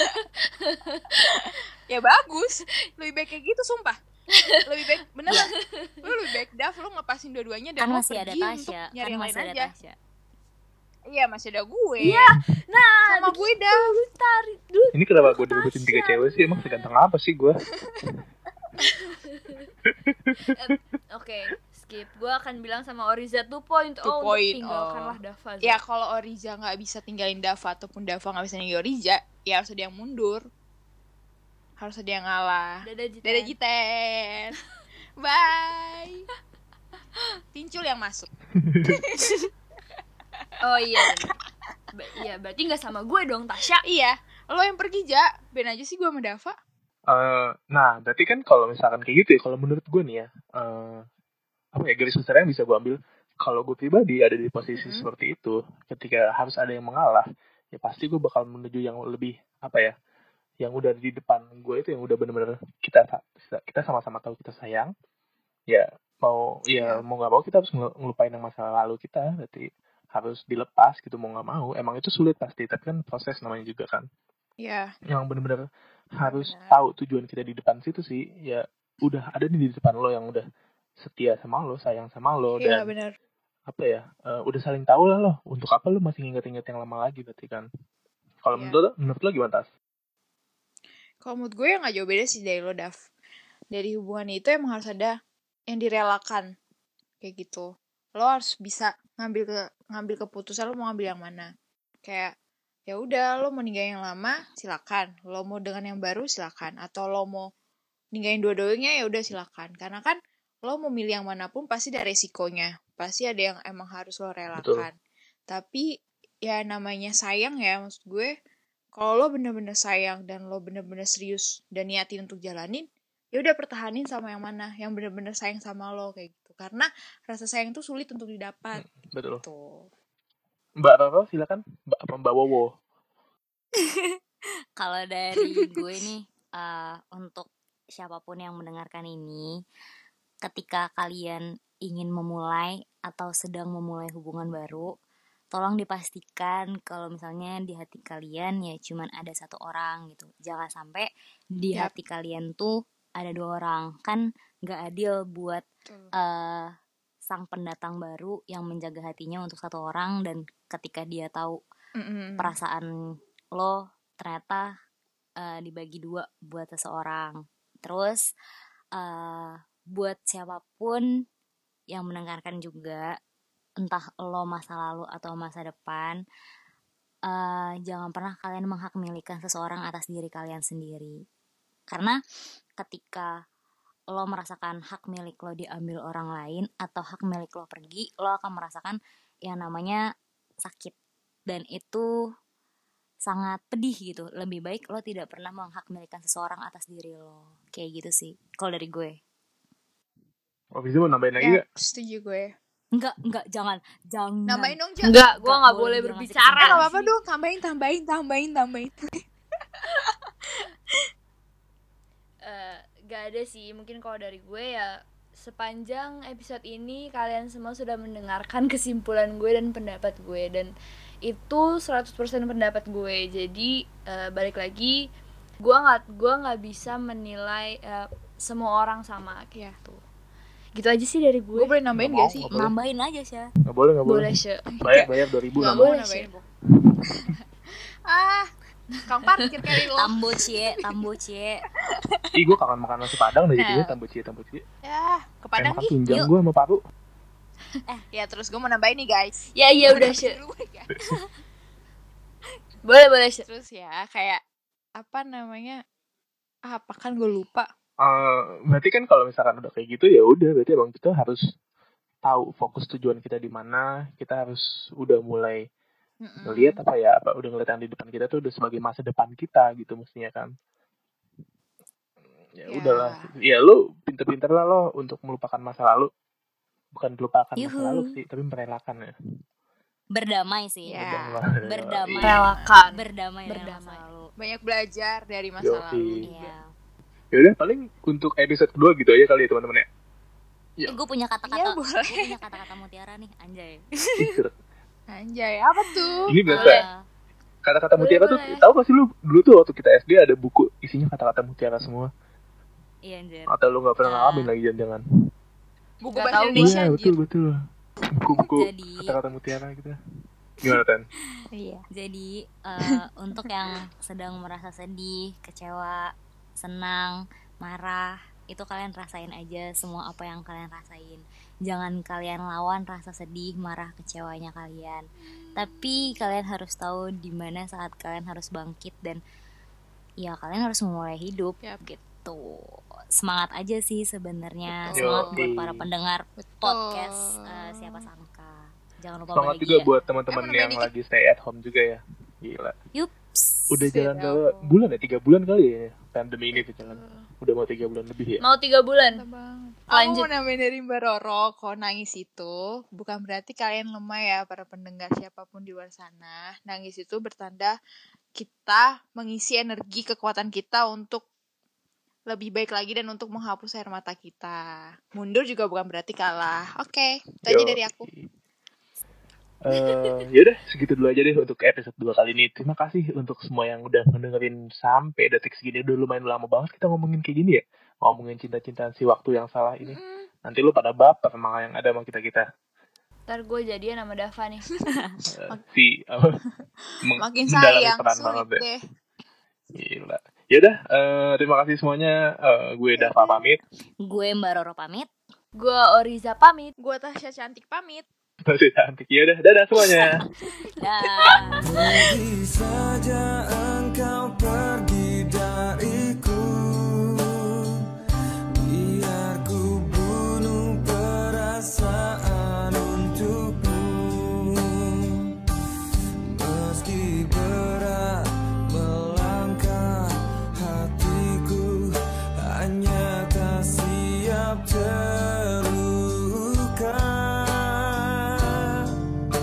Ya bagus. Lebih baik kayak gitu sumpah. Lebih baik beneran. Lu lebih baik Dav lu ngepasin dua-duanya dan kan lu masih ada pergi untuk Tasya nyari kan yang lain ada aja. Tasya. Iya masih ada gue. Iya, nah sama gue Dav. lu tarik dulu. Ini kenapa gue direbutin tiga cewek sih? Emang seganteng apa sih gue oke skip. Gue akan bilang sama Oriza 2.0 untuk 2.0. tinggalkanlah Dava ya kalau Oriza nggak bisa tinggalin Dava ataupun Dava nggak bisa ninggalin Oriza ya harus ada yang mundur. Harus ada yang ngalah. Dadah Jiten dadah Jiten bye. Pincul yang masuk. Oh iya. Ba- iya berarti nggak sama gue dong Tasya. Iya. Lo yang pergi Ja. Ben aja sih gue sama Dava. Eh, nah, berarti kan kalau misalkan kayak gitu ya, kalau menurut gue nih ya, eh, apa ya garis besar yang bisa gue ambil, kalau gue pribadi ada di posisi Mhm. seperti itu, ketika harus ada yang mengalah, ya pasti gue bakal menuju yang lebih apa ya, yang udah di depan gue itu yang udah bener-bener kita kita sama-sama tahu kita sayang, ya mau ya Iya. mau nggak mau kita harus ngelu- ngelupain yang masa lalu kita, berarti harus dilepas gitu mau nggak mau, emang itu sulit pasti, tapi kan proses namanya juga kan ya yang bener-bener harus Benar. tahu tujuan kita di depan situ sih ya udah ada di depan lo yang udah setia sama lo sayang sama lo iya dan benar apa ya eh, udah saling tahu lah lo untuk apa lo masih inget-inget yang lama lagi berarti kan kalau Iya. menurut lo menurut lo gimana tas Kalau menurut gue yang gak jauh beda sih dari lo, Dav. Dari hubungan itu emang harus ada yang direlakan. Kayak gitu. lo harus bisa ngambil ke ngambil keputusan lo mau ngambil yang mana kayak ya udah lo mau ninggalin yang lama silakan lo mau dengan yang baru silakan atau lo mau ninggalin dua-duanya ya udah silakan karena kan lo mau milih yang mana pun pasti ada resikonya. Pasti ada yang emang harus lo relakan. Tapi ya namanya sayang ya maksud gue kalau lo bener-bener sayang dan lo bener-bener serius dan niatin untuk jalanin ya udah pertahanin sama yang mana yang bener-bener sayang sama lo kayak gitu. Karena rasa sayang itu sulit untuk didapat. Betul. Tuh mbak Roro silakan. Mbak apa mbak Wowo? Kalau dari gue nih eh, untuk siapa pun yang mendengarkan ini, ketika kalian ingin memulai atau sedang memulai hubungan baru, tolong dipastikan kalau misalnya di hati kalian ya cuman ada satu orang gitu. Jangan sampai di Yap. hati kalian tuh ada dua orang. Kan nggak adil buat eh sang pendatang baru yang menjaga hatinya untuk satu orang dan ketika dia tahu Mm-mm. perasaan lo ternyata eh, dibagi dua buat seseorang. Terus eh, buat siapa pun yang mendengarkan juga, entah lo masa lalu atau masa depan, eh, jangan pernah kalian menghakmilikan seseorang atas diri kalian sendiri. Karena ketika lo merasakan hak milik lo diambil orang lain atau hak milik lo pergi, lo akan merasakan yang namanya sakit dan itu sangat pedih gitu. Lebih baik lo tidak pernah menghakmilikan seseorang atas diri lo. Kayak gitu sih. Kalau dari gue. Oh bisa mau nambahin lagi ya nggak setuju gue Enggak, enggak, jangan. Jangan. nambahin dong Jan Enggak, gue Nggak nggak boleh berbicara. Eh, nggak apa-apa dong tambahin tambahin tambahin tambahin Eh, gak ada sih mungkin kalau dari gue ya sepanjang episode ini kalian semua sudah mendengarkan kesimpulan gue dan pendapat gue dan itu 100% pendapat gue jadi eh, balik lagi gue nggak gue nggak bisa menilai eh, semua orang sama Iya. gitu gitu aja sih dari gue. Gue boleh nambahin Nggak gak sih. Nambahin aja sih. nggak boleh nggak boleh boleh. Sih bayar bayar dua ribu Nggak boleh. sih ah kang parkir kali lo? Tambo cie, tambo cie. ih gue kangen makan nasi padang dari Nah. nah. tambu cie tambu cie. Ya ke Padang makan gih tunjang gue sama paru ya terus gue mau nambahin nih guys. Ya iya udah sih Dulu, ya. boleh boleh sih terus ya kayak apa namanya Ah, apa kan gue lupa Eh, berarti kan kalau misalkan udah kayak gitu ya udah berarti emang kita harus tahu fokus tujuan kita di mana kita harus udah mulai ngelihat apa ya apa udah ngeliat yang di depan kita tuh udah sebagai masa depan kita gitu mestinya kan ya Ya. udahlah ya lu pinter-pinter lah lo untuk melupakan masa lalu bukan melupakan masa lalu sih tapi merelakan ya Berdamai sih. Ya. Berdamai. Berdamai. Iya. relakan Berdamai, Berdamai. masa lalu. banyak belajar dari masa Yoi. lalu Iya. Ya udah paling untuk episode kedua gitu aja kali ya teman-teman ya Iya. Eh, gue punya Iya, kata-kata, boleh. gue punya kata-kata mutiara nih, anjay. Secret. anjay apa tuh ini biasa Boleh. kata-kata Boleh, mutiara tuh boleh. tahu gak sih lu dulu tuh waktu kita SD ada buku isinya kata-kata mutiara semua Iya anjir. atau lu nggak pernah Ah. ngalamin lagi jangan-jangan buku bahasa tahu, Indonesia iya betul betul buku-buku Jadi, kata-kata mutiara gitu gimana Tan? iya jadi eh, untuk yang sedang merasa sedih, kecewa, senang, marah, itu kalian rasain aja semua apa yang kalian rasain. Jangan kalian lawan rasa sedih, marah, kecewanya kalian. Tapi kalian harus tahu di mana saat kalian harus bangkit dan ya kalian harus memulai hidup Yap. gitu. Semangat aja sih sebenarnya. Semangat buat para pendengar betul podcast eh, siapa sangka. Jangan lupa semangat juga buat teman-teman yang lagi stay at home juga ya gila Yups. Udah jalan home. bulan ya tiga bulan kali ya pandemi ini tuh jalan udah mau tiga bulan lebih ya mau tiga bulan Aku Lanjut. mau nambahin dari Mbak Roro, kalau nangis itu bukan berarti kalian lemah ya para pendengar siapa pun di luar sana. Nangis itu bertanda kita mengisi energi kekuatan kita untuk lebih baik lagi dan untuk menghapus air mata kita. Mundur juga bukan berarti kalah. Oke, itu aja Yo. dari aku. Eh, yaudah segitu dulu aja deh untuk episode 2 kali ini terima kasih untuk semua yang udah ngedengerin sampai detik segini udah lumayan lama banget kita ngomongin kayak gini ya ngomongin cinta-cintaan si waktu yang salah ini Mm, nanti lu pada baper sama yang ada sama kita kita ntar gue jadian sama Dava nih si apa meng- Makin sayang, peran sulit banget deh. deh. Gila. Yaudah, eh, terima kasih semuanya. Eh, gue Dava pamit. Gue Mbak Roro pamit. Gue Oriza pamit. Gue Tasya Cantik pamit. Masih cantik. Ya udah, dadah semuanya. Bisa saja engkau pergi dari